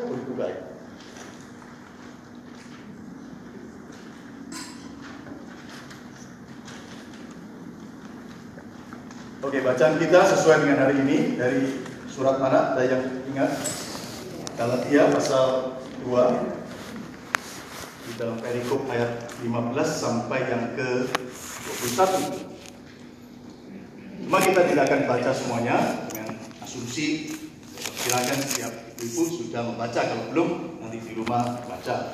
Baik. Oke, bacaan kita sesuai dengan hari ini dari surat mana? Ada yang ingat? Galatia pasal 2 di dalam perikop ayat 15 sampai yang ke 21. Cuma kita tidak akan baca semuanya dengan asumsi silakan setiap ibu sudah membaca kalau belum nanti di rumah baca.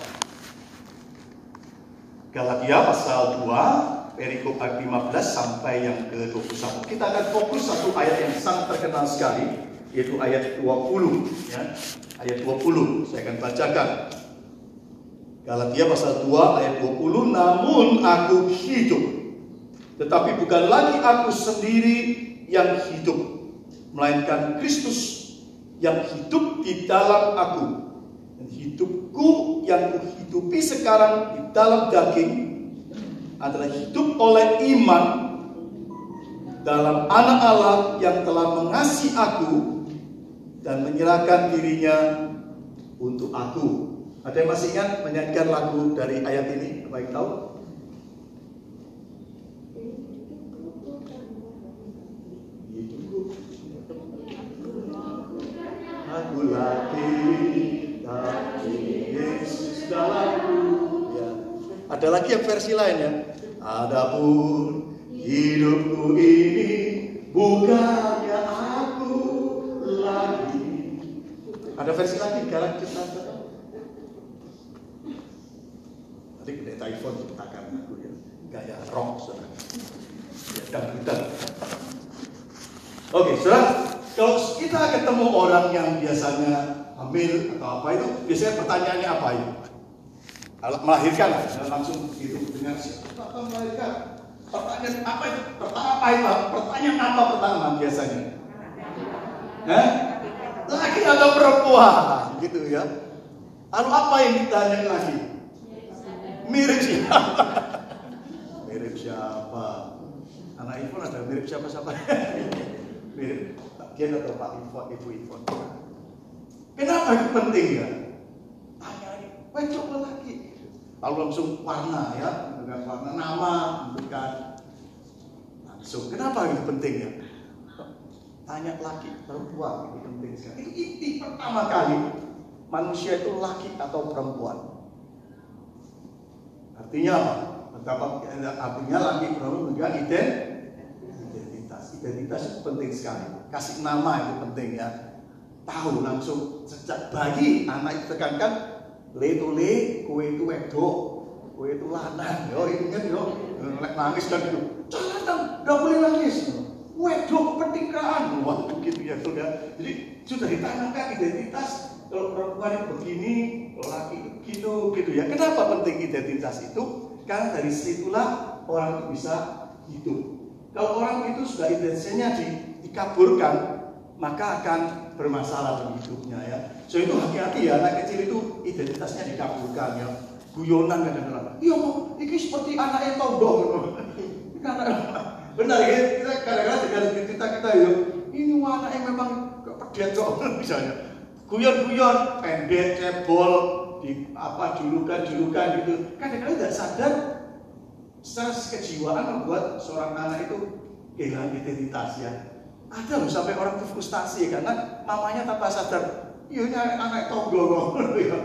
Galatia pasal 2 perikop ayat 15 sampai yang ke-21. Kita akan fokus satu ayat yang sangat terkenal sekali yaitu ayat 20 ya. Ayat 20 saya akan bacakan. Galatia pasal 2 ayat 20 namun aku hidup tetapi bukan lagi aku sendiri yang hidup melainkan Kristus yang hidup di dalam aku dan hidupku yang kuhidupi sekarang di dalam daging adalah hidup oleh iman dalam anak Allah yang telah mengasihi aku dan menyerahkan dirinya untuk aku. Ada yang masih ingat menyanyikan lagu dari ayat ini? Yang tahu? Aku lagi tapi Yesus dalamku. Ya. Ada lagi yang versi lain ya. Adapun hidupku ini bukannya aku lagi. Ada versi lagi galak kita. Tadi pendeta iPhone ciptakan lagu ya. Gaya rock saudara. Ya, dangdutan. Oke, saudara, kalau kita ketemu orang yang biasanya hamil atau apa itu, biasanya pertanyaannya apa itu? Melahirkan, langsung gitu dengan siapa melahirkan? Pertanyaan apa itu? Pertanyaan apa itu? Pertanyaan apa pertama biasanya? Hah? Laki atau perempuan, gitu ya. Lalu apa yang ditanya lagi? Mirip siapa? mirip siapa? Anak iPhone ada mirip siapa-siapa? mirip Pak Dian atau Pak Ivon, Ibu Ivon. Kenapa itu penting ya? Tanya ini, coba lagi. Lalu langsung warna ya, dengan warna nama, bukan langsung. Kenapa itu penting ya? Tanya laki, perempuan itu penting sekali. Itu inti pertama kali manusia itu laki atau perempuan. Artinya apa? Betapa artinya laki perempuan juga identitas. Identitas itu penting sekali. Kasih nama itu penting ya. Tahu langsung sejak bayi anak itu tekankan le itu le, kue itu wedok, kue itu lanang. Yo ingat yo, nangis dan itu. Jangan, nggak boleh nangis. Wedok petingkaan, waktu gitu ya sudah. Jadi sudah ditanamkan identitas kalau perempuan begini, laki itu gitu, gitu ya. Kenapa penting identitas itu? Karena dari situlah orang itu bisa hidup. Kalau orang itu sudah identitasnya di, dikaburkan, maka akan bermasalah dalam hidupnya ya. So itu hati-hati ya, anak kecil itu identitasnya dikaburkan ya. Guyonan kadang-kadang. Iya, ini seperti anak yang tondong. Benar ya, kadang-kadang dengan cerita kita ya, ini yang memang pedet kok misalnya. Guyon-guyon, pendek, cebol, di apa julukan-julukan gitu. Kadang-kadang tidak sadar secara kejiwaan membuat seorang anak itu kehilangan identitas ya. Ada loh sampai orang itu frustasi karena mamanya tanpa sadar, iya ini anak tonggo ya.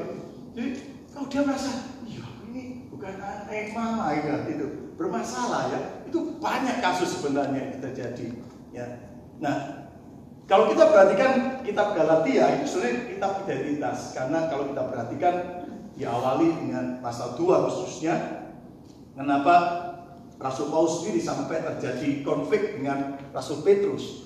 Jadi kalau dia merasa, iya ini bukan anak mama ya gitu, bermasalah ya. Itu banyak kasus sebenarnya yang terjadi ya. Nah, kalau kita perhatikan kitab Galatia itu sebenarnya kitab identitas karena kalau kita perhatikan diawali dengan pasal 2 khususnya kenapa Rasul Paulus sendiri sampai terjadi konflik dengan Rasul Petrus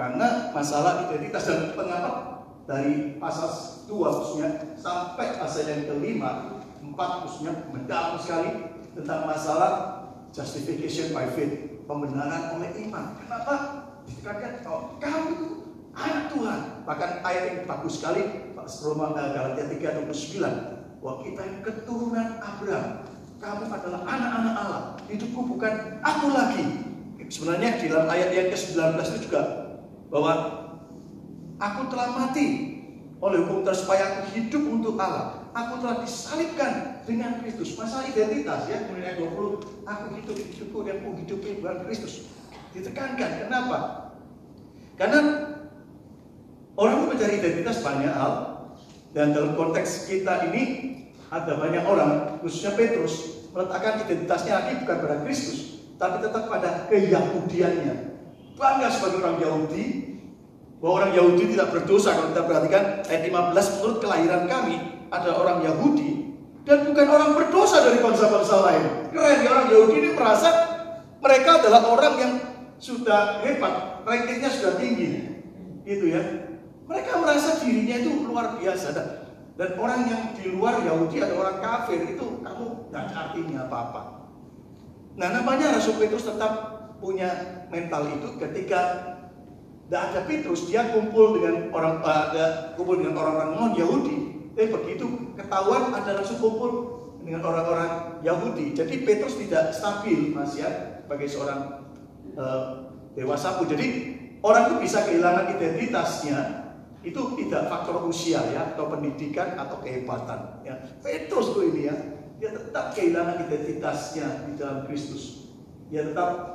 karena masalah identitas dan mengapa dari pasal 2 khususnya sampai pasal yang kelima empat khususnya mendalam sekali tentang masalah justification by faith pembenaran oleh iman kenapa ditekankan oh, kamu itu anak Tuhan. Bahkan ayat yang bagus sekali Roma Galatia 3:29 bahwa kita yang keturunan Abraham. Kamu adalah anak-anak Allah. Hidupku bukan aku lagi. Sebenarnya di dalam ayat yang ke-19 itu juga bahwa aku telah mati oleh hukum Taurat supaya aku hidup untuk Allah. Aku telah disalibkan dengan Kristus. Masalah identitas ya, kemudian ayat 20, aku hidup hidupku dan aku hidup dengan Kristus. Ditekankan. Kenapa? Karena orang mencari identitas banyak hal dan dalam konteks kita ini ada banyak orang, khususnya Petrus, meletakkan identitasnya lagi bukan pada Kristus, tapi tetap pada keyahudiannya. Bangga sebagai orang Yahudi, bahwa orang Yahudi tidak berdosa kalau kita perhatikan ayat 15 menurut kelahiran kami ada orang Yahudi dan bukan orang berdosa dari bangsa-bangsa lain. Keren ya orang Yahudi ini merasa mereka adalah orang yang sudah hebat, rankingnya sudah tinggi, gitu ya. Mereka merasa dirinya itu luar biasa dan, dan orang yang di luar Yahudi ada orang kafir itu kamu nggak artinya apa-apa. Nah namanya Rasul Petrus tetap punya mental itu ketika ada Petrus, dia kumpul dengan orang uh, kumpul dengan orang-orang non Yahudi. Tapi begitu ketahuan ada langsung kumpul dengan orang-orang Yahudi. Jadi Petrus tidak stabil Mas ya sebagai seorang uh, dewasa pun. Jadi orang itu bisa kehilangan identitasnya itu tidak faktor usia ya atau pendidikan atau kehebatan ya. Petrus tuh ini ya dia tetap kehilangan identitasnya di dalam Kristus. Dia tetap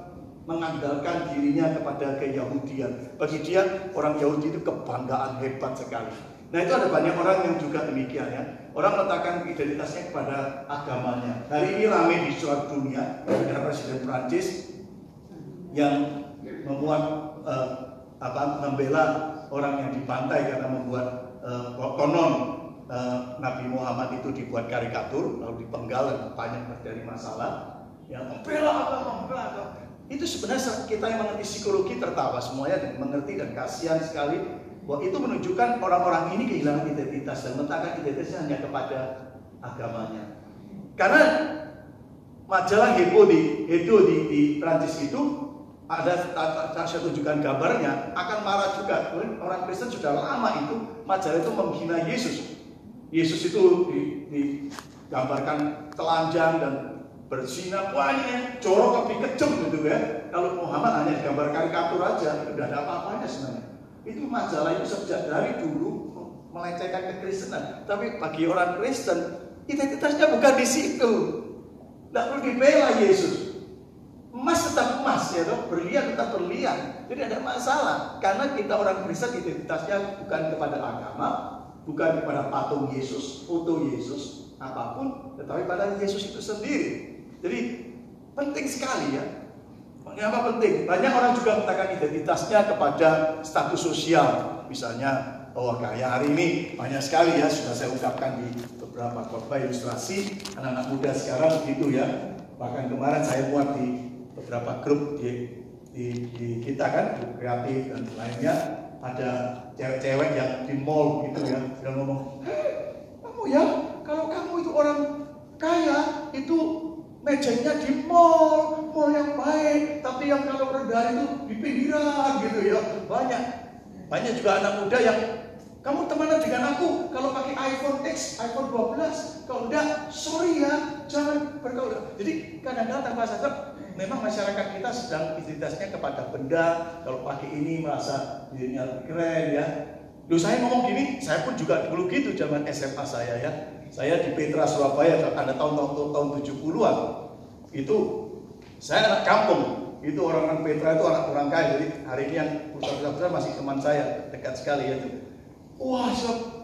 mengandalkan dirinya kepada keyahudian. Bagi dia orang Yahudi itu kebanggaan hebat sekali. Nah itu ada banyak orang yang juga demikian ya. Orang meletakkan identitasnya kepada agamanya. Hari ini ramai di seluruh dunia. Ada Presiden Prancis yang membuat uh, apa membela orang yang dipantai karena membuat uh, konon uh, Nabi Muhammad itu dibuat karikatur lalu dipenggal dan banyak terjadi masalah. Yang membela agama, membela itu sebenarnya kita yang mengerti psikologi tertawa semuanya dan mengerti dan kasihan sekali bahwa itu menunjukkan orang-orang ini kehilangan identitas dan meletakkan identitasnya hanya kepada agamanya. Karena majalah Hepo di Hedo di, di Prancis itu ada saya tunjukkan gambarnya akan marah juga orang Kristen sudah lama itu majalah itu menghina Yesus. Yesus itu digambarkan telanjang dan berzina banyak jorok lebih kejam gitu ya kalau Muhammad hanya gambar karikatur aja tidak ada apa-apanya sebenarnya. Itu majalah itu sejak dari dulu melecehkan kekristenan. Tapi bagi orang Kristen identitasnya bukan di situ. Tidak perlu dibela Yesus. Emas tetap emas ya toh. Berlian tetap berlian. Jadi ada masalah. Karena kita orang Kristen identitasnya bukan kepada agama bukan kepada patung Yesus foto Yesus apa pun tetapi pada Yesus itu sendiri jadi penting sekali ya. Mengapa penting? Banyak orang juga mengatakan identitasnya kepada status sosial. Misalnya, oh kayak hari ini banyak sekali ya sudah saya ungkapkan di beberapa khotbah ilustrasi anak-anak muda sekarang begitu ya. Bahkan kemarin saya buat di beberapa grup di, di, di kita kan, grup kreatif dan lainnya ada cewek-cewek yang di mall gitu ya, sudah ngomong, kamu ya, kalau kamu itu orang kaya itu mejanya di mall, mall yang baik, tapi yang kalau rendah itu di pinggiran gitu ya. Banyak. Banyak juga anak muda yang kamu temenan dengan aku kalau pakai iPhone X, iPhone 12. Kalau enggak, sorry ya, jangan bergaul. Jadi kadang-kadang tanpa sadar memang masyarakat kita sedang identitasnya kepada benda. Kalau pakai ini merasa dirinya keren ya. Loh saya ngomong gini, saya pun juga dulu gitu zaman SMA saya ya. Saya di Petra Surabaya pada tahun tahun, tahun 70-an. Itu saya anak kampung. Itu orang-orang Petra itu orang orang kaya. Jadi hari ini yang pusat besar masih teman saya dekat sekali ya. Wah,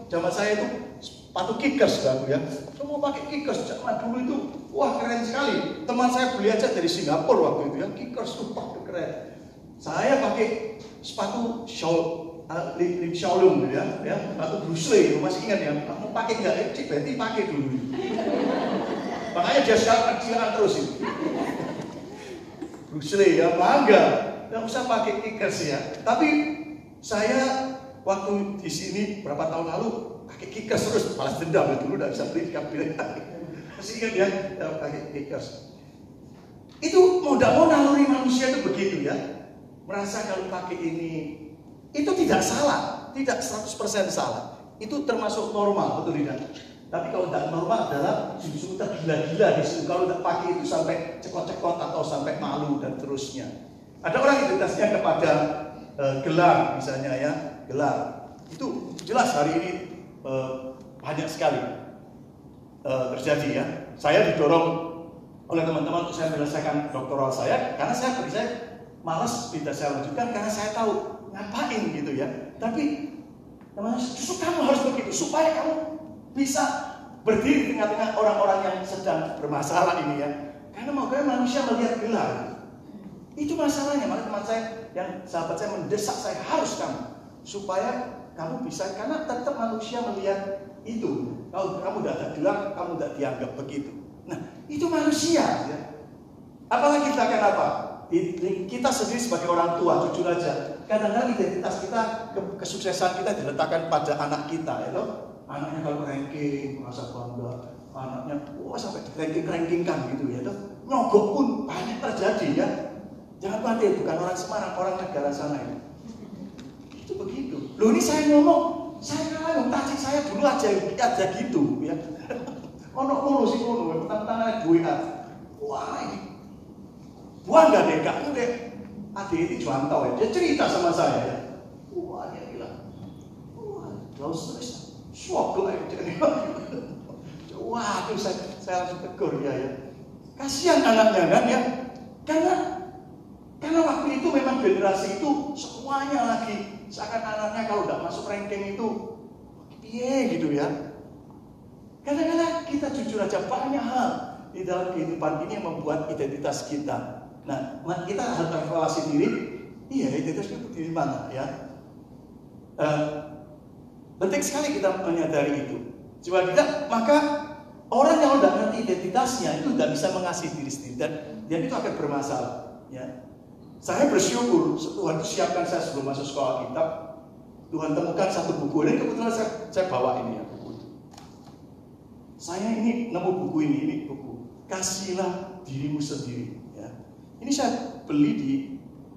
zaman saya itu sepatu kickers aku ya. Semua pakai kickers zaman dulu itu wah keren sekali. Teman saya beli aja dari Singapura waktu itu ya. Kickers tuh keren. Saya pakai sepatu shawl Lim, Lim Shaolong gitu ya, ya atau Bruce Lee, masih ingat ya, kamu pakai nggak? Eh, Cik Betty pakai dulu. Makanya dia sekarang kecilan terus itu. Bruce Lee ya bangga, nggak usah pakai kickers ya. Tapi saya waktu di sini berapa tahun lalu pakai kickers terus, balas dendam ya dulu nggak bisa beli kabel. Masih ingat ya, ya pakai kickers. Itu mau tidak mau naluri manusia itu begitu ya. Merasa kalau pakai ini itu tidak salah, tidak 100% salah. Itu termasuk normal, betul tidak? Tapi kalau tidak normal adalah justru tergila-gila situ. Kalau tidak pakai itu sampai cekot-cekot atau sampai malu dan terusnya. Ada orang identitasnya kepada e, gelar misalnya ya, gelar. Itu jelas hari ini uh, banyak sekali uh, terjadi ya. Saya didorong oleh teman-teman untuk saya menyelesaikan doktoral saya karena saya saya malas tidak saya lanjutkan karena saya tahu ngapain gitu ya. Tapi teman justru kamu harus begitu supaya kamu bisa berdiri di tengah-tengah orang-orang yang sedang bermasalah ini ya. Karena mau manusia melihat gelar. Itu masalahnya. Malah teman saya yang sahabat saya mendesak saya harus kamu supaya kamu bisa karena tetap manusia melihat itu. Kalau kamu tidak ada gelar, kamu tidak dianggap begitu. Nah, itu manusia. Ya. Apalagi kita akan apa? Kita sendiri sebagai orang tua, jujur aja. Kadang-kadang identitas kita, kesuksesan kita diletakkan pada anak kita, ya loh. Anaknya kalau ranking, merasa bangga. Anaknya, wah sampai ranking-rankingkan gitu ya. Loh. Nyogok pun banyak terjadi ya. Jangan khawatir, bukan orang Semarang, orang negara sana ini. Itu begitu. Loh ini saya ngomong, saya kalah tajik saya dulu aja aja gitu ya. Ono ngono sih ngono, tentang duit Wah ini Buang gak deh, gak deh. Adik ini jual tau ya, dia cerita sama saya ya. Wah dia bilang, wah terus terus shock lah jadi. Wah itu saya, saya langsung tegur ya ya. Kasihan anaknya kan ya, karena karena waktu itu memang generasi itu semuanya lagi seakan anaknya kalau tidak masuk ranking itu piye gitu ya. Kadang-kadang kita jujur aja banyak hal di dalam kehidupan ini yang membuat identitas kita. Nah, kita harus evaluasi diri. Iya, identitas itu di mana ya? Uh, penting sekali kita menyadari itu. Coba tidak, maka orang yang sudah ngerti identitasnya itu tidak bisa mengasihi diri sendiri dan dia itu akan bermasalah. Ya, saya bersyukur Tuhan itu siapkan saya sebelum masuk sekolah kitab. Tuhan temukan satu buku ini kebetulan saya, saya bawa ini ya buku. Saya ini nemu buku ini, ini buku. Kasihlah dirimu sendiri. Ini saya beli di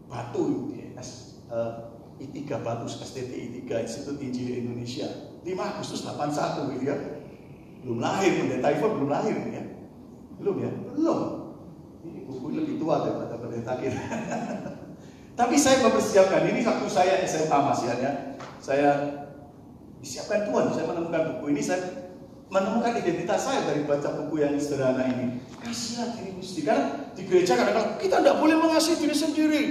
Batu di S, uh, I3 Batu STT I3 Institut Injil Indonesia 5 Agustus 81 gitu ya. Belum lahir pendeta Ivo belum lahir ya. Belum ya? Belum buku lebih tua daripada pendeta kita. Tapi saya mempersiapkan ini waktu saya SMA Mas ya, ya. Saya disiapkan Tuhan, saya menemukan buku ini, saya menemukan identitas saya dari baca buku yang sederhana ini. Kasihlah dirimu sendiri. Karena di gereja kadang-kadang kita tidak boleh mengasihi diri sendiri.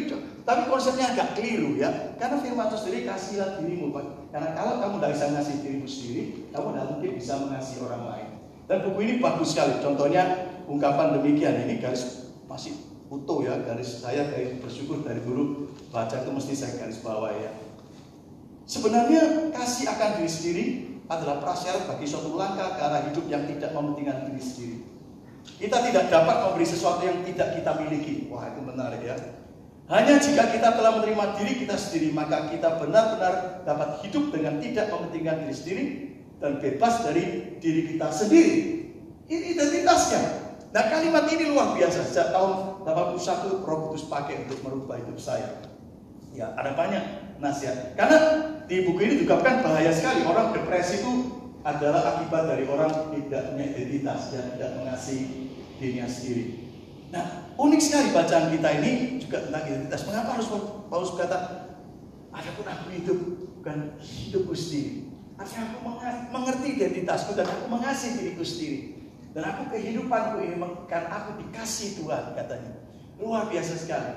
Tapi konsepnya agak keliru ya. Karena firman Tuhan sendiri kasihlah dirimu. Karena kalau kamu tidak bisa mengasihi dirimu sendiri, kamu tidak mungkin bisa mengasihi orang lain. Dan buku ini bagus sekali. Contohnya ungkapan demikian ini garis masih utuh ya garis saya dari bersyukur dari dulu baca itu mesti saya garis bawah ya. Sebenarnya kasih akan diri sendiri adalah prasyarat bagi suatu langkah ke arah hidup yang tidak mementingkan diri sendiri. Kita tidak dapat memberi sesuatu yang tidak kita miliki. Wah itu menarik ya. Hanya jika kita telah menerima diri kita sendiri, maka kita benar-benar dapat hidup dengan tidak mementingkan diri sendiri dan bebas dari diri kita sendiri. Ini identitasnya. Nah kalimat ini luar biasa. Sejak tahun 81 Roh Kudus pakai untuk merubah hidup saya. Ya ada banyak nasihat. Karena di buku ini juga kan bahaya sekali. Orang depresi itu adalah akibat dari orang tidak punya identitas. dan tidak mengasihi dirinya sendiri. Nah unik sekali bacaan kita ini juga tentang identitas. Mengapa harus Paulus berkata, Adapun aku hidup bukan hidupku sendiri. Artinya aku mengerti identitasku dan aku mengasihi diriku sendiri. Dan aku kehidupanku ini karena aku dikasih Tuhan katanya. Luar biasa sekali.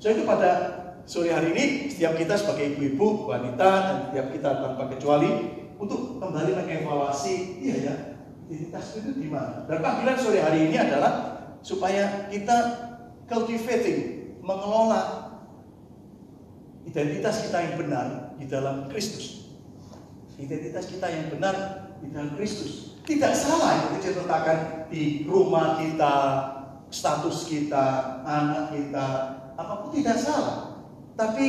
So itu pada sore hari ini setiap kita sebagai ibu-ibu, wanita dan setiap kita tanpa kecuali untuk kembali mengevaluasi, iya ya, identitas itu di mana. Dan panggilan sore hari ini adalah supaya kita cultivating, mengelola identitas kita yang benar di dalam Kristus. Identitas kita yang benar di dalam Kristus. Tidak salah itu diceritakan di rumah kita, status kita, anak kita, apa pun tidak salah. Tapi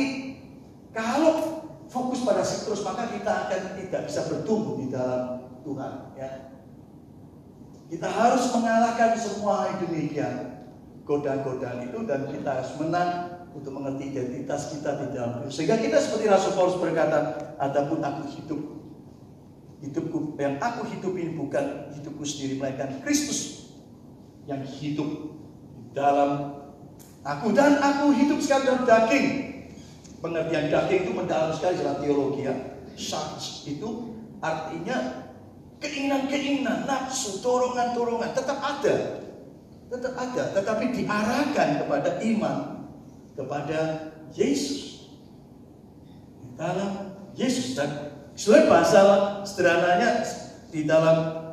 kalau fokus pada terus maka kita akan tidak bisa bertumbuh di dalam Tuhan. Ya. Kita harus mengalahkan semua yang demikian godaan-godaan itu dan kita harus menang untuk mengerti identitas kita di dalam Kristus. Sehingga kita seperti Rasul Paulus berkata, adapun aku hidup Hidupku yang aku hidup ini bukan hidupku sendiri melainkan Kristus yang hidup dalam aku dan aku hidup sekali dalam daging. Pengertian daging itu mendalam sekali dalam teologi ya. Sharks itu artinya keinginan-keinginan, nafsu, dorongan-dorongan tetap ada. Tetap ada, tetapi diarahkan kepada iman kepada Yesus. Dalam Yesus dan sebenarnya bahasa sederhananya di dalam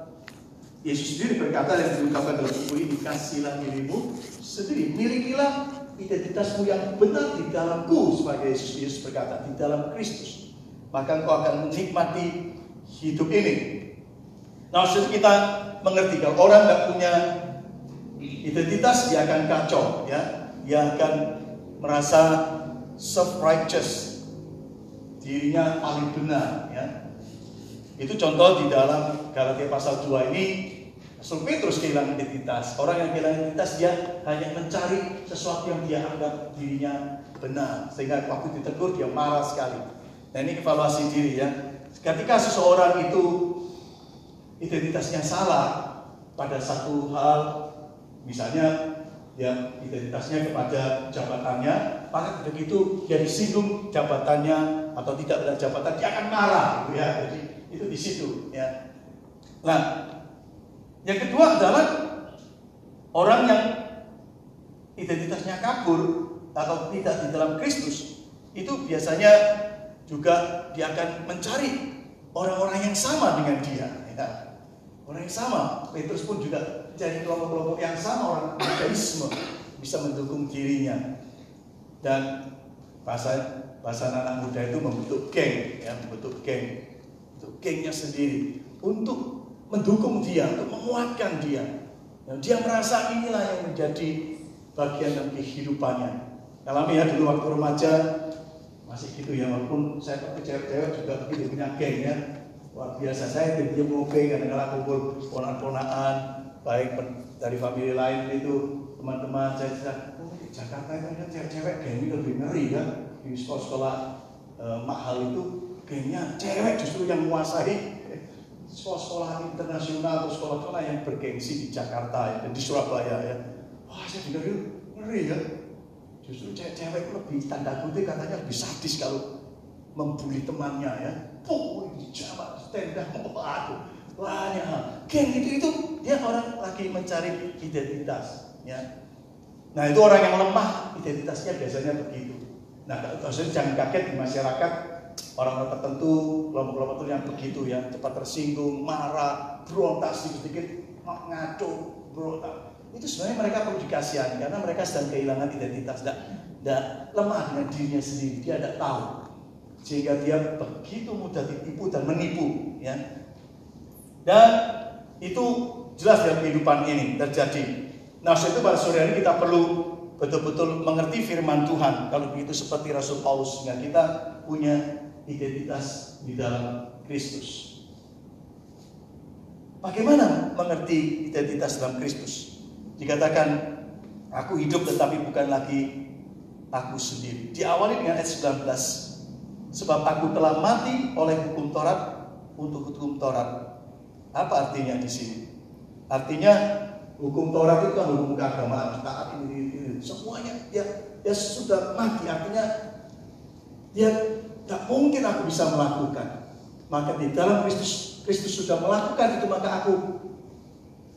Yesus sendiri berkata yang diungkapkan dalam buku ini kasihlah dirimu sendiri milikilah identitasmu yang benar di dalamku sebagai Yesus Yesus berkata di dalam Kristus maka engkau akan menikmati hidup ini. Nah setelah kita mengerti kalau orang nggak punya identitas dia akan kacau ya. Dia akan merasa self righteous dirinya paling benar ya. Itu contoh di dalam Galatia pasal 2 ini Rasul Petrus kehilangan identitas. Orang yang kehilangan identitas dia hanya mencari sesuatu yang dia anggap dirinya benar. Sehingga waktu ditegur dia marah sekali. Nah ini evaluasi diri ya. Ketika seseorang itu identitasnya salah pada satu hal, misalnya ya identitasnya kepada jabatannya, maka begitu dia disinggung jabatannya atau tidak ada jabatan, dia akan marah, gitu ya. Jadi itu di situ, ya. Nah, yang kedua adalah orang yang identitasnya kabur atau tidak di dalam Kristus itu biasanya juga dia akan mencari orang-orang yang sama dengan dia. Ya. Orang yang sama, Petrus pun juga mencari kelompok-kelompok yang sama orang ateisme bisa mendukung dirinya dan bahasa bahasa anak muda itu membentuk geng, ya, membentuk geng, untuk gengnya sendiri untuk mendukung dia, untuk menguatkan dia. Dan dia merasa inilah yang menjadi bagian dari kehidupannya. Alami ya dulu waktu remaja masih gitu ya walaupun saya pakai cewek-cewek juga begitu punya geng ya luar biasa saya dia mau kadang-kadang kumpul ponak-ponakan baik dari famili lain itu teman-teman saya cerita oh di Jakarta itu kan cewek-cewek geng ini lebih ngeri ya di sekolah-sekolah eh, mahal itu gengnya cewek justru yang menguasai sekolah-sekolah internasional atau sekolah-sekolah yang bergengsi di Jakarta ya, dan di Surabaya ya. Wah saya dengar itu ngeri ya. Justru cewek-cewek lebih tanda kutip katanya lebih sadis kalau membuli temannya ya. Pukul di jabat, tenda, waduh banyak hal. Geng itu itu dia orang lagi mencari identitas ya. Nah itu orang yang lemah identitasnya biasanya begitu. Nah, jangan kaget di masyarakat orang-orang tertentu, kelompok-kelompok itu yang begitu ya, cepat tersinggung, marah, berontak sedikit-sedikit, ngaco, berontak. Itu sebenarnya mereka perlu dikasihani karena mereka sedang kehilangan identitas, tidak, tidak lemah dengan dirinya sendiri, dia tidak tahu. Sehingga dia begitu mudah ditipu dan menipu, ya. Dan itu jelas dalam kehidupan ini terjadi. Nah, itu pada sore hari kita perlu betul-betul mengerti firman Tuhan. Kalau begitu seperti Rasul Paulus, sehingga kita punya identitas di dalam Kristus. Bagaimana mengerti identitas dalam Kristus? Dikatakan, aku hidup tetapi bukan lagi aku sendiri. Diawali dengan ayat 19. Sebab aku telah mati oleh hukum Taurat untuk hukum Taurat. Apa artinya di sini? Artinya hukum Taurat itu kan hukum keagamaan, taat ini, ini, semuanya ya, ya sudah mati. Artinya dia Tak mungkin aku bisa melakukan. Maka di dalam Kristus, Kristus sudah melakukan itu, maka aku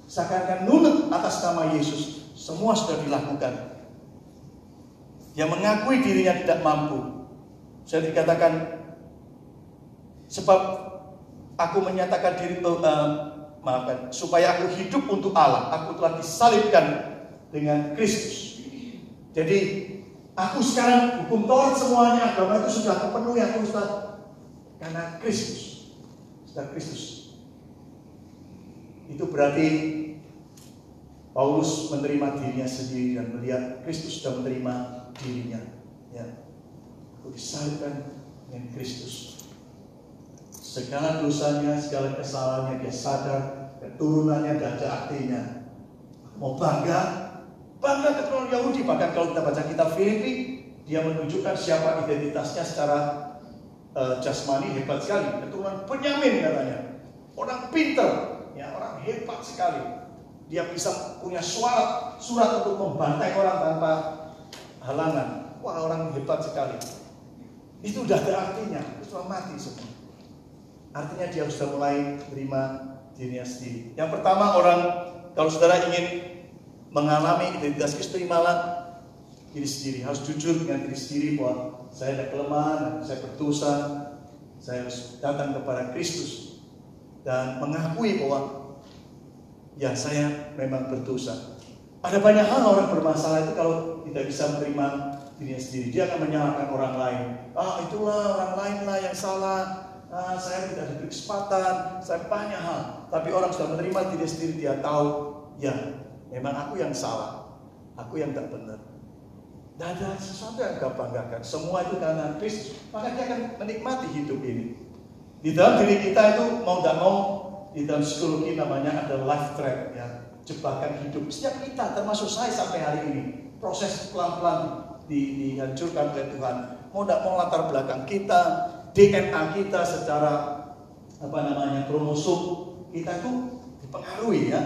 seakan-akan nunut atas nama Yesus. Semua sudah dilakukan. Yang mengakui dirinya tidak mampu. Saya dikatakan, sebab aku menyatakan diri, uh, maafkan, supaya aku hidup untuk Allah. Aku telah disalibkan dengan Kristus. Jadi Aku sekarang hukum Taurat semuanya agama itu sudah terpenuhi aku sudah karena Kristus. Sudah Kristus. Itu berarti Paulus menerima dirinya sendiri dan melihat Kristus sudah menerima dirinya. Ya. Aku disalibkan dengan Kristus. Segala dosanya, segala kesalahannya dia sadar, keturunannya tidak ada artinya. Mau bangga, Bangga keturunan Yahudi, bahkan kalau kita baca kitab Filipi, dia menunjukkan siapa identitasnya secara uh, jasmani hebat sekali. Keturunan Benyamin katanya. Orang pinter, ya orang hebat sekali. Dia bisa punya surat, surat untuk membantai orang tanpa halangan. Wah orang hebat sekali. Itu udah ada artinya, itu sudah mati semua. artinya dia sudah mulai menerima dirinya sendiri. Yang pertama orang kalau saudara ingin mengalami identitas terimalah diri sendiri. Harus jujur dengan diri sendiri bahwa saya ada kelemahan, saya berdosa, saya harus datang kepada Kristus dan mengakui bahwa ya saya memang berdosa. Ada banyak hal orang bermasalah itu kalau tidak bisa menerima dirinya sendiri. Dia akan menyalahkan orang lain. Ah itulah orang lain lah yang salah. Ah, saya tidak diberi kesempatan. Saya banyak hal. Tapi orang sudah menerima diri sendiri. Dia tahu, ya memang aku yang salah. Aku yang tidak benar. Tidak ada sesuatu yang gak banggakan. Semua itu karena Kristus. Maka dia akan menikmati hidup ini. Di dalam diri kita itu mau tidak mau di dalam psikologi namanya ada life trap ya jebakan hidup setiap kita termasuk saya sampai hari ini proses pelan-pelan di, dihancurkan oleh Tuhan. Mau tidak mau latar belakang kita, DNA kita secara apa namanya kromosom kita itu dipengaruhi ya.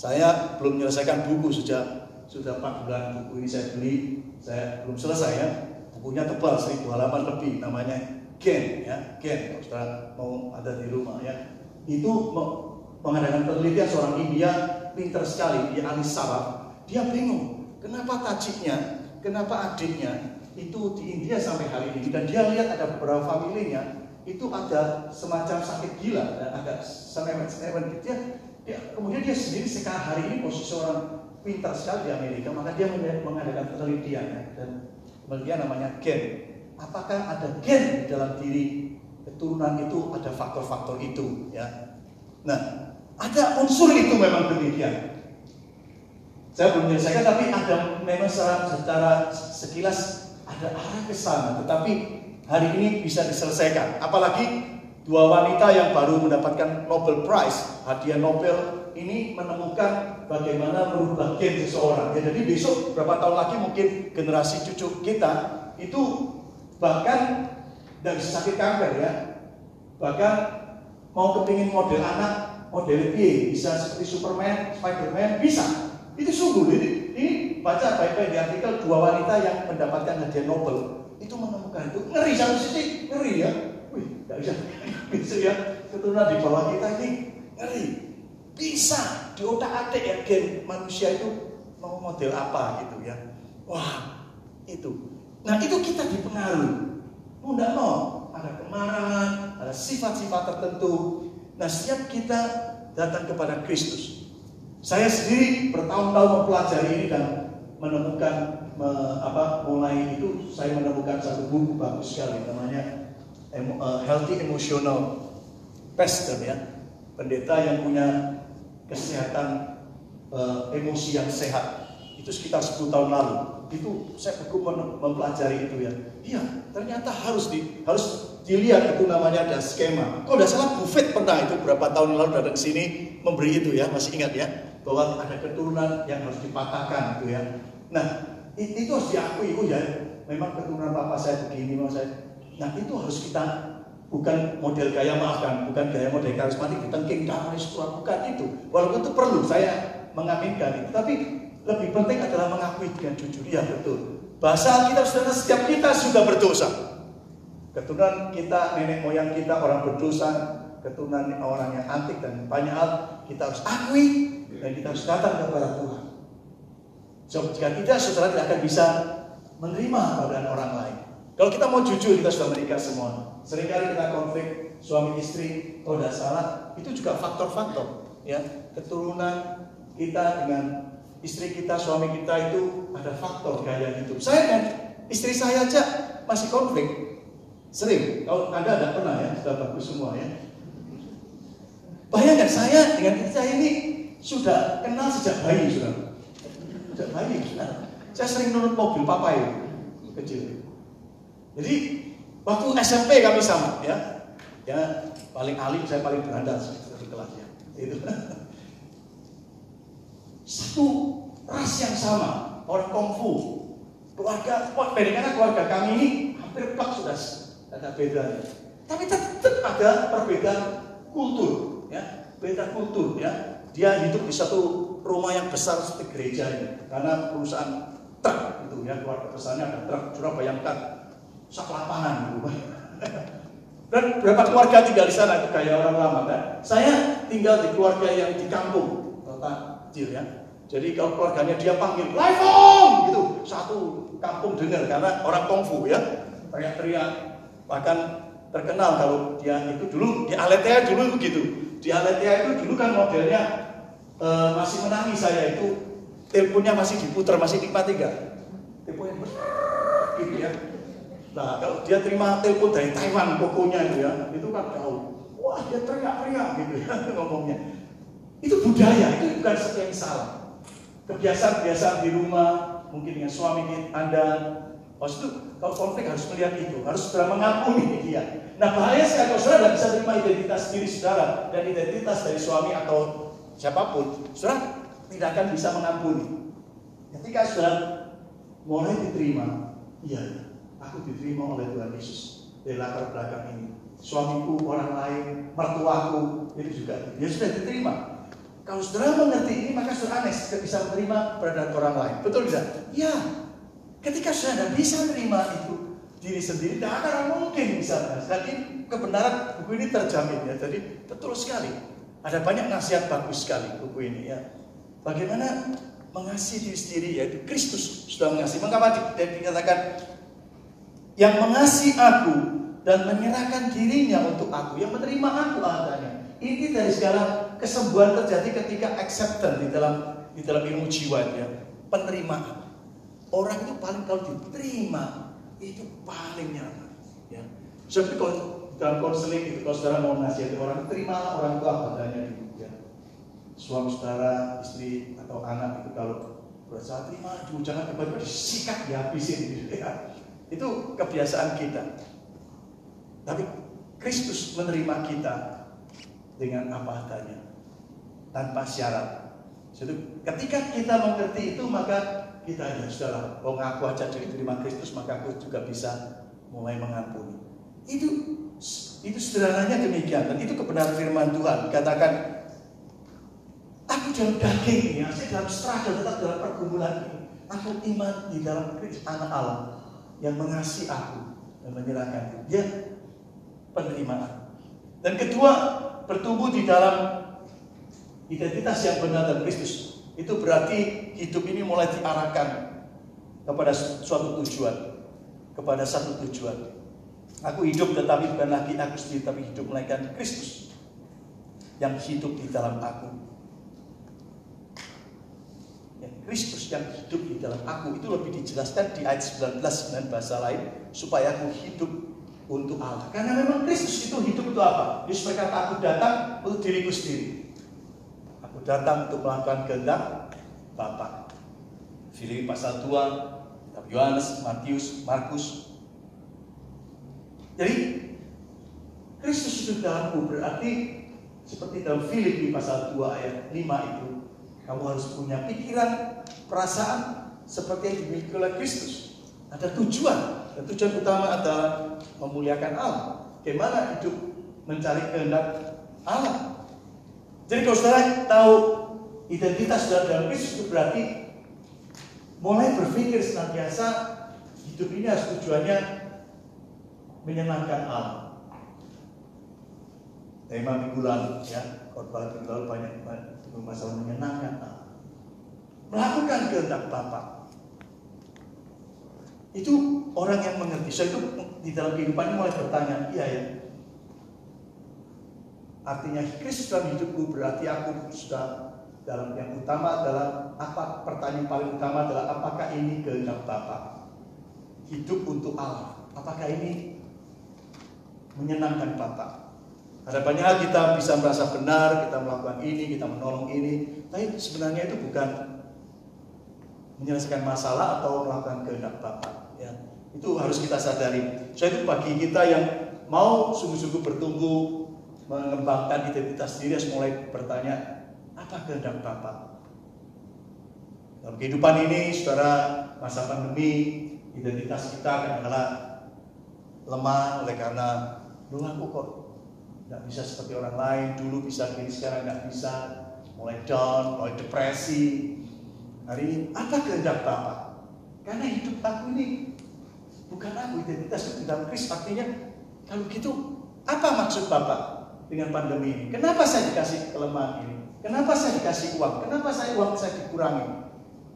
Saya belum menyelesaikan buku sejak sudah 4 bulan buku ini saya beli, saya belum selesai ya. Bukunya tebal 1000 halaman lebih namanya Gen ya, Gen kalau mau ada di rumah ya. Itu mengadakan penelitian seorang India pinter sekali, dia ahli saraf. Dia bingung, kenapa tajiknya kenapa adiknya itu di India sampai hari ini dan dia lihat ada beberapa familinya itu ada semacam sakit gila dan agak senewen-senewen gitu dia, dia kemudian dia sendiri sekarang hari ini posisi orang pintar sekali di Amerika maka dia mengadakan penelitian ya, dan penelitian namanya gen apakah ada gen di dalam diri keturunan itu ada faktor-faktor itu ya nah ada unsur itu memang demikian saya belum menyelesaikan tapi ada memang secara, secara sekilas ada arah ke sana. Tetapi hari ini bisa diselesaikan. Apalagi dua wanita yang baru mendapatkan Nobel Prize, hadiah Nobel ini menemukan bagaimana merubah gen seseorang. Ya, jadi besok berapa tahun lagi mungkin generasi cucu kita itu bahkan bisa sakit kanker ya. Bahkan mau kepingin model anak, model B, bisa seperti Superman, Spiderman, bisa. Itu sungguh, ini, ini baca baik-baik di artikel dua wanita yang mendapatkan hadiah Nobel itu menemukan itu ngeri satu sisi ngeri ya, wih nggak bisa. Bisa ya keturunan di bawah kita ini ngeri. Bisa di otak atik ya gen manusia itu mau model apa gitu ya, wah itu, nah itu kita dipengaruhi, tidak mau ada kemarahan, ada sifat-sifat tertentu. Nah, setiap kita datang kepada Kristus, saya sendiri bertahun-tahun mempelajari ini dan menemukan me, apa mulai itu saya menemukan satu buku bagus sekali namanya uh, Healthy Emotional Pastor ya. Pendeta yang punya kesehatan uh, emosi yang sehat. Itu sekitar 10 tahun lalu. Itu saya buku mempelajari itu ya. Iya ternyata harus di harus dilihat itu namanya ada skema. Kalau tidak salah Buffett pernah itu berapa tahun lalu datang ke sini memberi itu ya. Masih ingat ya. Bahwa ada keturunan yang harus dipatahkan gitu ya. Nah, itu harus diakui, oh ya, memang keturunan papa saya begini, memang saya. Nah, itu harus kita bukan model gaya maafkan, bukan gaya model karismatik, tengking damai sesuatu, bukan itu. Walaupun itu perlu, saya mengaminkan itu. Tapi lebih penting adalah mengakui dengan jujur, ya betul. Bahasa kita sudah setiap kita sudah berdosa. Keturunan kita, nenek moyang kita orang berdosa, keturunan orang yang antik dan banyak hal kita harus akui dan kita harus datang kepada Tuhan. So, jika tidak, saudara tidak akan bisa menerima keadaan orang lain. Kalau kita mau jujur, kita sudah menikah semua. Seringkali kita konflik suami istri, kalau tidak salah, itu juga faktor-faktor. Ya, keturunan kita dengan istri kita, suami kita itu ada faktor gaya hidup. Saya kan, istri saya aja masih konflik. Sering, kalau Anda ada pernah ya, sudah bagus semua ya. Bayangkan saya dengan istri saya ini sudah kenal sejak bayi sudah. Sejak bayi sudah. Saya sering nurut mobil papa itu kecil. Jadi waktu SMP kami sama ya. Ya paling alim saya paling berandal di kelasnya. Itu. Satu ras yang sama, orang kungfu. Keluarga, wah karena keluarga kami ini hampir plak sudah ada bedanya. Tapi tetap ada perbedaan kultur, ya, beda kultur, ya dia hidup di satu rumah yang besar seperti gereja ini karena perusahaan truk itu ya keluarga besarnya ada truk curah bayangkan sak lapangan gitu Dan berapa keluarga tinggal di sana itu kayak orang lama kan? Saya tinggal di keluarga yang di kampung, kota kecil ya. Jadi kalau keluarganya dia panggil, Laifong! Gitu, satu kampung dengar karena orang kungfu ya. Teriak-teriak. Bahkan terkenal kalau dia itu dulu di Aletea dulu begitu. Di Aletea itu dulu kan modelnya e, masih menangis saya itu teleponnya masih diputar, masih nikmati enggak? Teleponnya gitu ya Nah, kalau dia terima telepon dari Taiwan pokoknya itu ya, itu kan tahu. Wah, dia teriak-teriak gitu ya ngomongnya. Itu budaya, itu bukan sesuatu yang salah. Kebiasaan-kebiasaan di rumah, mungkin dengan suami Anda, Maksud itu kalau konflik harus melihat itu, harus segera mengampuni dia. Nah bahaya sekali kalau saudara tidak bisa terima identitas diri saudara dan identitas dari suami atau siapa pun, saudara tidak akan bisa mengampuni. Ketika saudara mulai diterima, iya, aku diterima oleh Tuhan Yesus dari latar belakang ini. Suamiku, orang lain, mertuaku, itu juga dia sudah diterima. Kalau saudara mengerti ini, maka saudara aneh bisa menerima beradaan orang lain. Betul tidak? Ya. Ketika saudara bisa menerima itu diri sendiri, tidak akan mungkin bisa. Jadi kebenaran buku ini terjamin ya. Jadi betul sekali. Ada banyak nasihat bagus sekali buku ini ya. Bagaimana mengasihi diri sendiri yaitu Kristus sudah mengasihi. Mengapa dikatakan yang mengasihi aku dan menyerahkan dirinya untuk aku, yang menerima aku adanya. Ini dari segala kesembuhan terjadi ketika acceptance di dalam di dalam ilmu jiwa ya, penerimaan. Orang itu paling kalau diterima itu paling nyaman. Ya. Seperti kalau dalam konseling itu kalau saudara mau nasihati orang, terimalah orang tua adanya di ya. Suami saudara, istri atau anak itu kalau berusaha terima, jangan tiba-tiba disikat dihabisin gitu ya. Itu kebiasaan kita. Tapi Kristus menerima kita dengan apa adanya, tanpa syarat. Jadi ketika kita mengerti itu maka kita ya sudahlah, kalau ngaku aja jadi terima Kristus maka aku juga bisa mulai mengampuni. Itu itu sederhananya demikian dan itu kebenaran firman Tuhan. Katakan aku dalam daging ya, saya dalam struggle tetap dalam pergumulan ini. Aku iman di dalam Kristus anak Allah yang mengasihi aku dan menyerahkan dia penerimaan. Dan kedua, bertumbuh di dalam identitas yang benar dan Kristus. Itu berarti hidup ini mulai diarahkan kepada suatu tujuan, kepada satu tujuan. Aku hidup tetapi bukan lagi aku sendiri, tapi hidup melainkan Kristus yang hidup di dalam aku. Kristus yang hidup di dalam aku itu lebih dijelaskan di ayat 19 dengan bahasa lain supaya aku hidup untuk Allah. Karena memang Kristus itu hidup untuk apa? Yesus berkata aku datang untuk diriku sendiri. Aku datang untuk melakukan kehendak Bapa. Filipi pasal 2, Yohanes, Matius, Markus. Jadi Kristus hidup dalamku berarti seperti dalam Filipi pasal 2 ayat 5 itu kamu harus punya pikiran perasaan seperti yang dimiliki oleh Kristus. Ada tujuan. Dan tujuan utama adalah memuliakan Allah. Bagaimana hidup mencari kehendak Allah. Jadi kalau saudara tahu identitas saudara dalam Kristus itu berarti mulai berpikir senantiasa hidup ini harus tujuannya menyenangkan Allah. Tema minggu lalu ya, khotbah minggu lalu banyak masalah menyenangkan melakukan kehendak Bapa. Itu orang yang mengerti. So itu di dalam kehidupannya mulai bertanya, iya ya. Artinya Kristus dalam hidupku berarti aku sudah dalam yang utama adalah apa pertanyaan paling utama adalah apakah ini kehendak Bapa? Hidup untuk Allah. Apakah ini menyenangkan Bapa? Hal kita bisa merasa benar, kita melakukan ini, kita menolong ini, tapi sebenarnya itu bukan menyelesaikan masalah atau melakukan kehendak Bapa. Ya. Itu harus kita sadari. So itu bagi kita yang mau sungguh-sungguh bertumbuh, mengembangkan identitas diri harus mulai bertanya, apa kehendak Bapa? Dalam kehidupan ini, saudara, masa pandemi, identitas kita kadang-kadang lemah oleh karena dulu aku kok nggak bisa seperti orang lain, dulu bisa gini, sekarang nggak bisa, mulai down, mulai depresi, hari ini apa kehendak Bapak? Karena hidup aku ini bukan aku identitas itu dalam Kristus artinya kalau gitu Apa maksud Bapak dengan pandemi ini? Kenapa saya dikasih kelemahan ini? Kenapa saya dikasih uang? Kenapa saya uang saya dikurangi?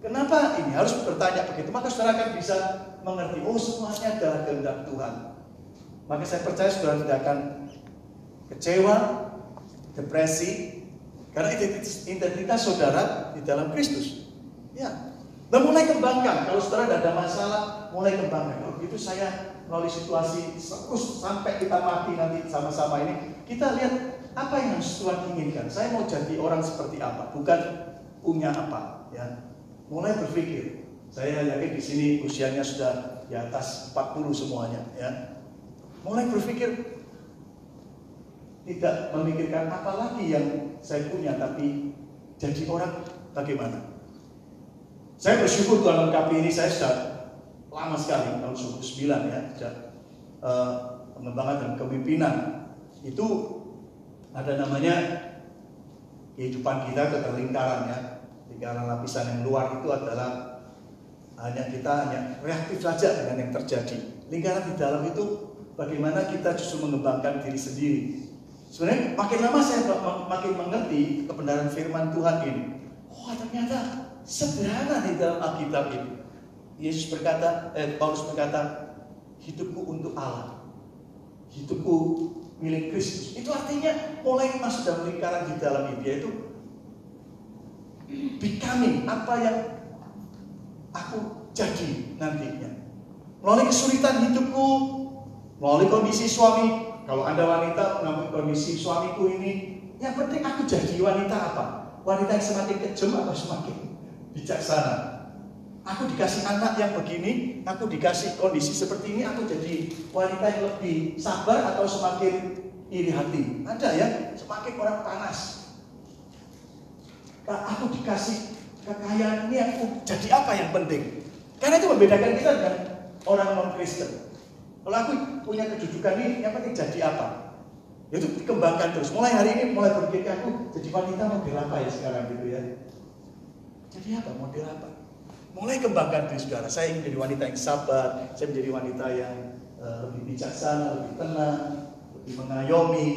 Kenapa ini harus bertanya begitu? Maka saudara akan bisa mengerti, oh semuanya adalah kehendak Tuhan. Maka saya percaya saudara tidak akan kecewa, depresi, karena identitas, identitas saudara di dalam Kristus. Ya, dan mulai kembangkan. Kalau saudara ada masalah, mulai kembangkan. Kalau begitu saya melalui situasi terus sampai kita mati nanti sama-sama ini, kita lihat apa yang Tuhan inginkan. Saya mau jadi orang seperti apa, bukan punya apa. Ya, mulai berpikir. Saya yakin di sini usianya sudah di atas 40 semuanya. Ya, mulai berpikir tidak memikirkan apa lagi yang saya punya, tapi jadi orang bagaimana. Saya bersyukur Tuhan lengkapi ini. Saya sudah lama sekali tahun 99 ya sejak uh, pengembangan dan kepemimpinan. Itu ada namanya kehidupan kita keterlingkaran ya. Lingkaran lapisan yang luar itu adalah hanya kita hanya reaktif saja dengan yang terjadi. Lingkaran di dalam itu bagaimana kita justru mengembangkan diri sendiri sebenarnya makin lama saya makin mengerti kebenaran firman Tuhan ini oh ternyata sederhana di dalam Alkitab ini. Yesus berkata, eh, Paulus berkata, hidupku untuk Allah, hidupku milik Kristus. Itu artinya mulai masuk dalam lingkaran di dalam itu, yaitu becoming apa yang aku jadi nantinya. Melalui kesulitan hidupku, melalui kondisi suami. Kalau ada wanita mengalami kondisi suamiku ini, yang penting aku jadi wanita apa? Wanita yang semakin kejam atau semakin bijaksana. Aku dikasih anak yang begini, aku dikasih kondisi seperti ini, aku jadi wanita yang lebih sabar atau semakin iri hati. Ada ya, semakin orang panas. Nah, aku dikasih kekayaan ini, aku jadi apa yang penting? Karena itu membedakan kita dengan orang non Kristen. Kalau aku punya kedudukan ini, yang penting jadi apa? Itu dikembangkan terus. Mulai hari ini, mulai berpikir aku jadi wanita model apa ya sekarang gitu ya. Jadi apa? Model apa? Mulai kembangkan diri saudara. Saya ingin menjadi wanita yang sabar. Saya menjadi wanita yang uh, lebih bijaksana, lebih tenang, lebih mengayomi.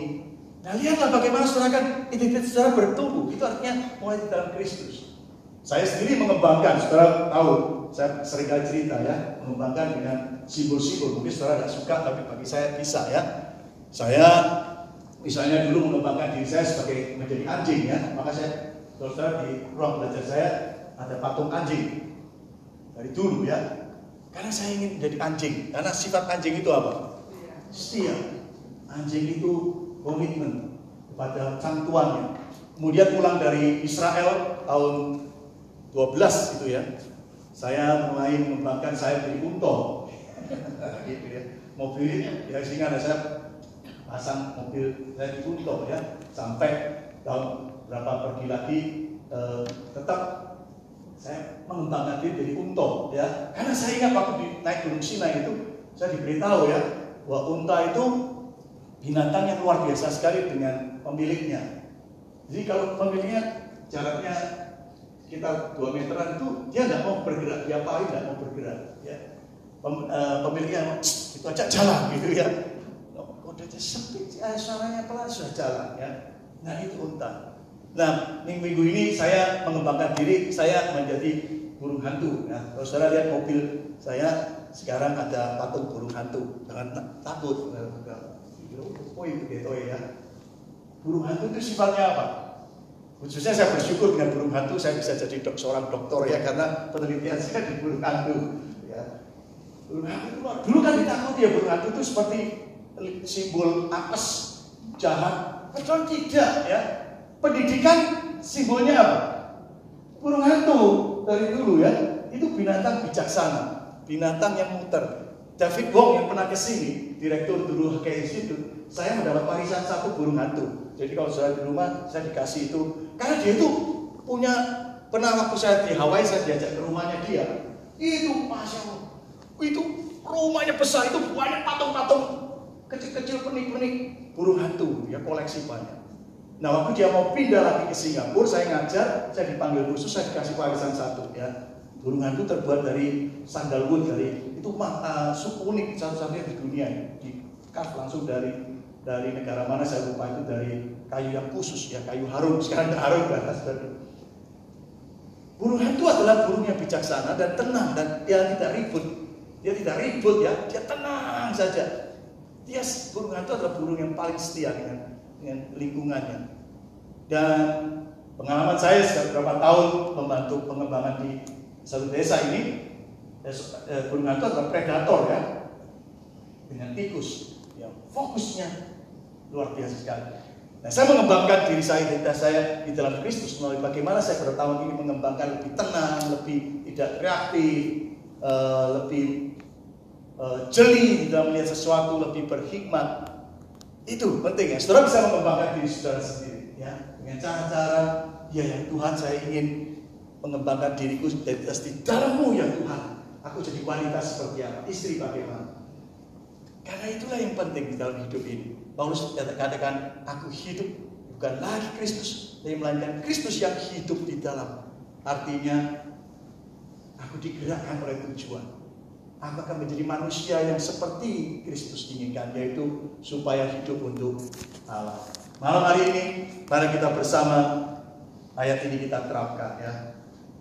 Nah lihatlah bagaimana saudara kan identitas saudara bertumbuh. Itu artinya mulai di dalam Kristus. Saya sendiri mengembangkan, saudara tahu, saya sering kali cerita ya, mengembangkan dengan simbol-simbol. Mungkin saudara tidak suka, tapi bagi saya bisa ya. Saya misalnya dulu mengembangkan diri saya sebagai menjadi anjing ya, maka saya saudara di ruang belajar saya ada patung anjing dari dulu ya. Karena saya ingin jadi anjing. Karena sifat anjing itu apa? Setia. Anjing itu komitmen kepada sang tuannya. Kemudian pulang dari Israel tahun 12 itu ya. Saya mulai mengembangkan saya beli unta. gitu ya. Mobilnya ya sehingga saya pasang mobil saya di unta ya sampai tahun berapa pergi lagi eh, tetap saya mengembangkan diri jadi unta ya karena saya ingat waktu di, naik gunung Sinai itu saya diberitahu ya bahwa unta itu binatang yang luar biasa sekali dengan pemiliknya jadi kalau pemiliknya jaraknya sekitar 2 meteran itu dia nggak mau bergerak dia paling nggak mau bergerak ya Pem, uh, pemiliknya itu aja jalan gitu ya kode sempit suaranya pelan sudah jalan ya nah itu unta Nah, minggu-minggu ini saya mengembangkan diri, saya menjadi burung hantu. Nah, kalau saudara lihat mobil saya sekarang ada patung burung hantu. Jangan takut. Oh itu gitu ya. Burung hantu itu sifatnya apa? Khususnya saya bersyukur dengan burung hantu saya bisa jadi dok, seorang dokter ya karena penelitian saya di burung hantu. Ya. Burung hantu dulu kan ditakuti ya burung hantu itu seperti simbol apes jahat. Padahal tidak ya pendidikan simbolnya apa? Burung hantu dari dulu ya. Itu binatang bijaksana, binatang yang muter. David Wong yang pernah ke sini, direktur dulu kayak situ, saya mendapat warisan satu burung hantu. Jadi kalau saya di rumah, saya dikasih itu. Karena dia itu punya, pernah waktu saya di Hawaii, saya diajak ke rumahnya dia. Itu, Masya Allah, itu rumahnya besar, itu banyak patung-patung kecil-kecil penik-penik burung hantu, ya koleksi banyak. Nah waktu dia mau pindah lagi ke Singapura, saya ngajar, saya dipanggil khusus, saya dikasih warisan satu ya. Burung hantu terbuat dari sandalwood dari itu mah uh, suku unik satu-satunya di dunia di langsung dari dari negara mana saya lupa itu dari kayu yang khusus ya kayu harum. Sekarang ada harum kan burung hantu adalah burung yang bijaksana dan tenang dan dia tidak ribut. Dia tidak ribut ya dia tenang saja. Dia burung hantu adalah burung yang paling setia dengan dengan lingkungannya. Dan pengalaman saya sudah beberapa tahun membantu pengembangan di satu desa ini eh, eh, burung hantu adalah predator ya. Dengan tikus yang fokusnya luar biasa sekali. Nah, saya mengembangkan diri saya, identitas saya di dalam Kristus melalui bagaimana saya pada tahun ini mengembangkan lebih tenang, lebih tidak reaktif, uh, lebih uh, jeli dalam melihat sesuatu, lebih berhikmat. Itu penting ya. Saudara bisa mengembangkan diri saudara sendiri ya dengan cara-cara ya yang Tuhan saya ingin mengembangkan diriku identitas di dalammu ya Tuhan. Aku jadi wanita seperti apa, istri bagaimana. Karena itulah yang penting di dalam hidup ini. Paulus katakan, aku hidup bukan lagi Kristus, tapi melainkan Kristus yang hidup di dalam. Artinya, aku digerakkan oleh tujuan. Aku akan menjadi manusia yang seperti Kristus inginkan, yaitu supaya hidup untuk Allah. Malam hari ini, mari kita bersama ayat ini kita terapkan ya.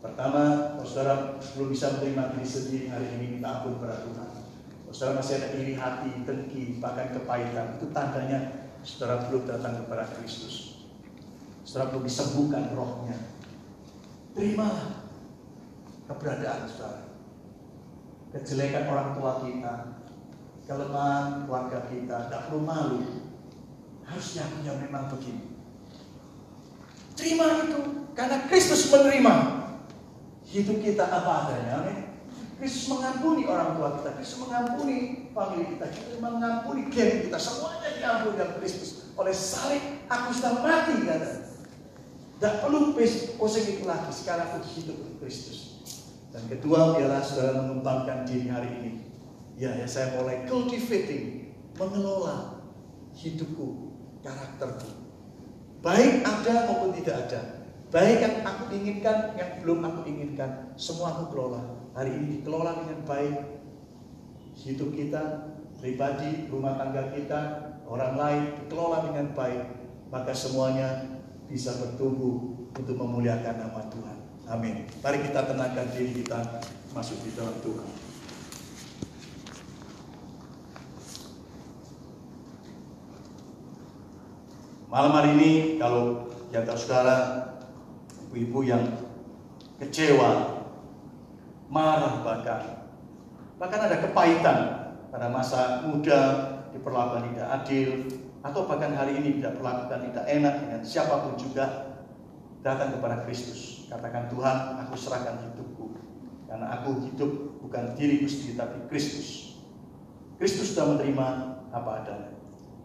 Pertama, saudara belum bisa menerima diri sendiri hari ini, kita ampun kepada Tuhan. Saudara masih ada iri hati, dengki, bahkan kepahitan. Itu tandanya saudara belum datang kepada Kristus. Saudara belum disembuhkan rohnya. Terimalah keberadaan saudara. Kejelekan orang tua kita, kelemahan keluarga kita, tidak perlu malu. Harusnya punya memang begini. Terima itu, karena Kristus menerima hidup kita apa adanya. Amin. Kristus mengampuni orang tua kita, Kristus mengampuni famili kita, Kristus mengampuni geng kita, semuanya diampuni dalam Kristus. Oleh salib, aku sudah mati, kata. Tidak perlu itu lagi, sekarang aku hidup untuk Kristus. Dan kedua, biarlah saudara mengembangkan diri hari ini. Ya, ya saya mulai cultivating, mengelola hidupku, karakterku. Baik ada maupun tidak ada. Baik yang aku inginkan, yang belum aku inginkan, semua aku kelola hari ini dikelola dengan baik. Hidup kita pribadi rumah tangga kita orang lain dikelola dengan baik. Maka semuanya bisa bertumbuh untuk memuliakan nama Tuhan. Amin. Mari kita tenangkan diri kita masuk di dalam Tuhan. Malam hari ini kalau di saudara ibu-ibu yang kecewa marah bahkan. Bahkan ada kepahitan pada masa muda diperlakukan tidak adil atau bahkan hari ini tidak perlakukan tidak enak dengan siapa pun juga datang kepada Kristus. Katakan Tuhan, aku serahkan hidupku karena aku hidup bukan diriku sendiri tapi Kristus. Kristus sudah menerima apa adanya.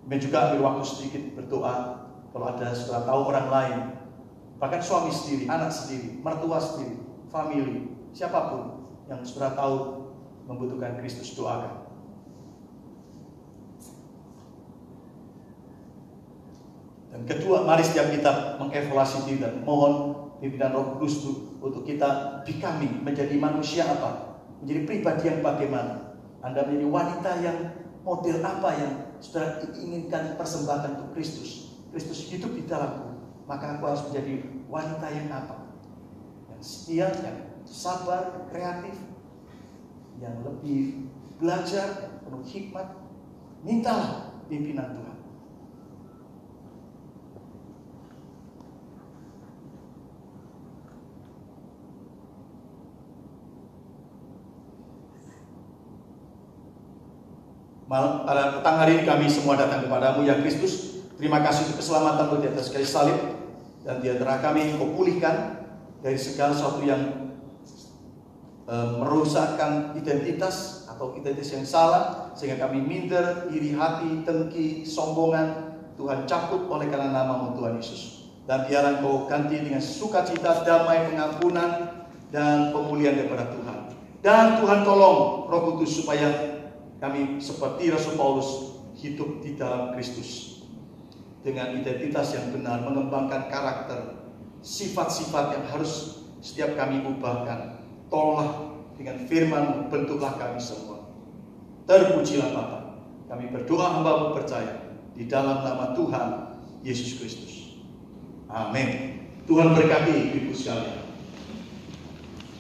Dan juga ambil waktu sedikit berdoa kalau ada setelah tahu orang lain, bahkan suami sendiri, anak sendiri, mertua sendiri, family, siapa pun yang sudah tahu membutuhkan Kristus doakan. Dan kedua, mari setiap kita mengevaluasi diri dan mohon pimpinan Roh Kudus untuk kita becoming, menjadi manusia apa? Menjadi pribadi yang bagaimana? Anda menjadi wanita yang model apa yang sudah inginkan persembahkan untuk Kristus. Kristus hidup di dalamku. Maka aku harus menjadi wanita yang apa? Yang setia, yang sabar, kreatif, yang lebih belajar, penuh hikmat, mintalah pimpinan Tuhan. Malam, pada petang hari ini kami semua datang kepadamu ya Kristus. Terima kasih untuk keselamatan di atas kayu salib dan di antara kami kau pulihkan dari segala sesuatu yang e, merusakkan identitas atau identitas yang salah sehingga kami minder, iri hati, dengki, sombongan Tuhan cabut oleh karena nama Tuhan Yesus. Dan biarlah kau ganti dengan sukacita, damai, pengampunan dan pemulihan daripada Tuhan. Dan Tuhan tolong Roh Kudus supaya kami seperti Rasul Paulus hidup di dalam Kristus. Dengan identitas yang benar mengembangkan karakter sifat-sifat yang harus setiap kami ubahkan Tolonglah dengan firman bentuklah kami semua. Terpujilah Bapa. Kami berdoa hamba percaya. di dalam nama Tuhan Yesus Kristus. Amin. Tuhan berkati ibu sekalian.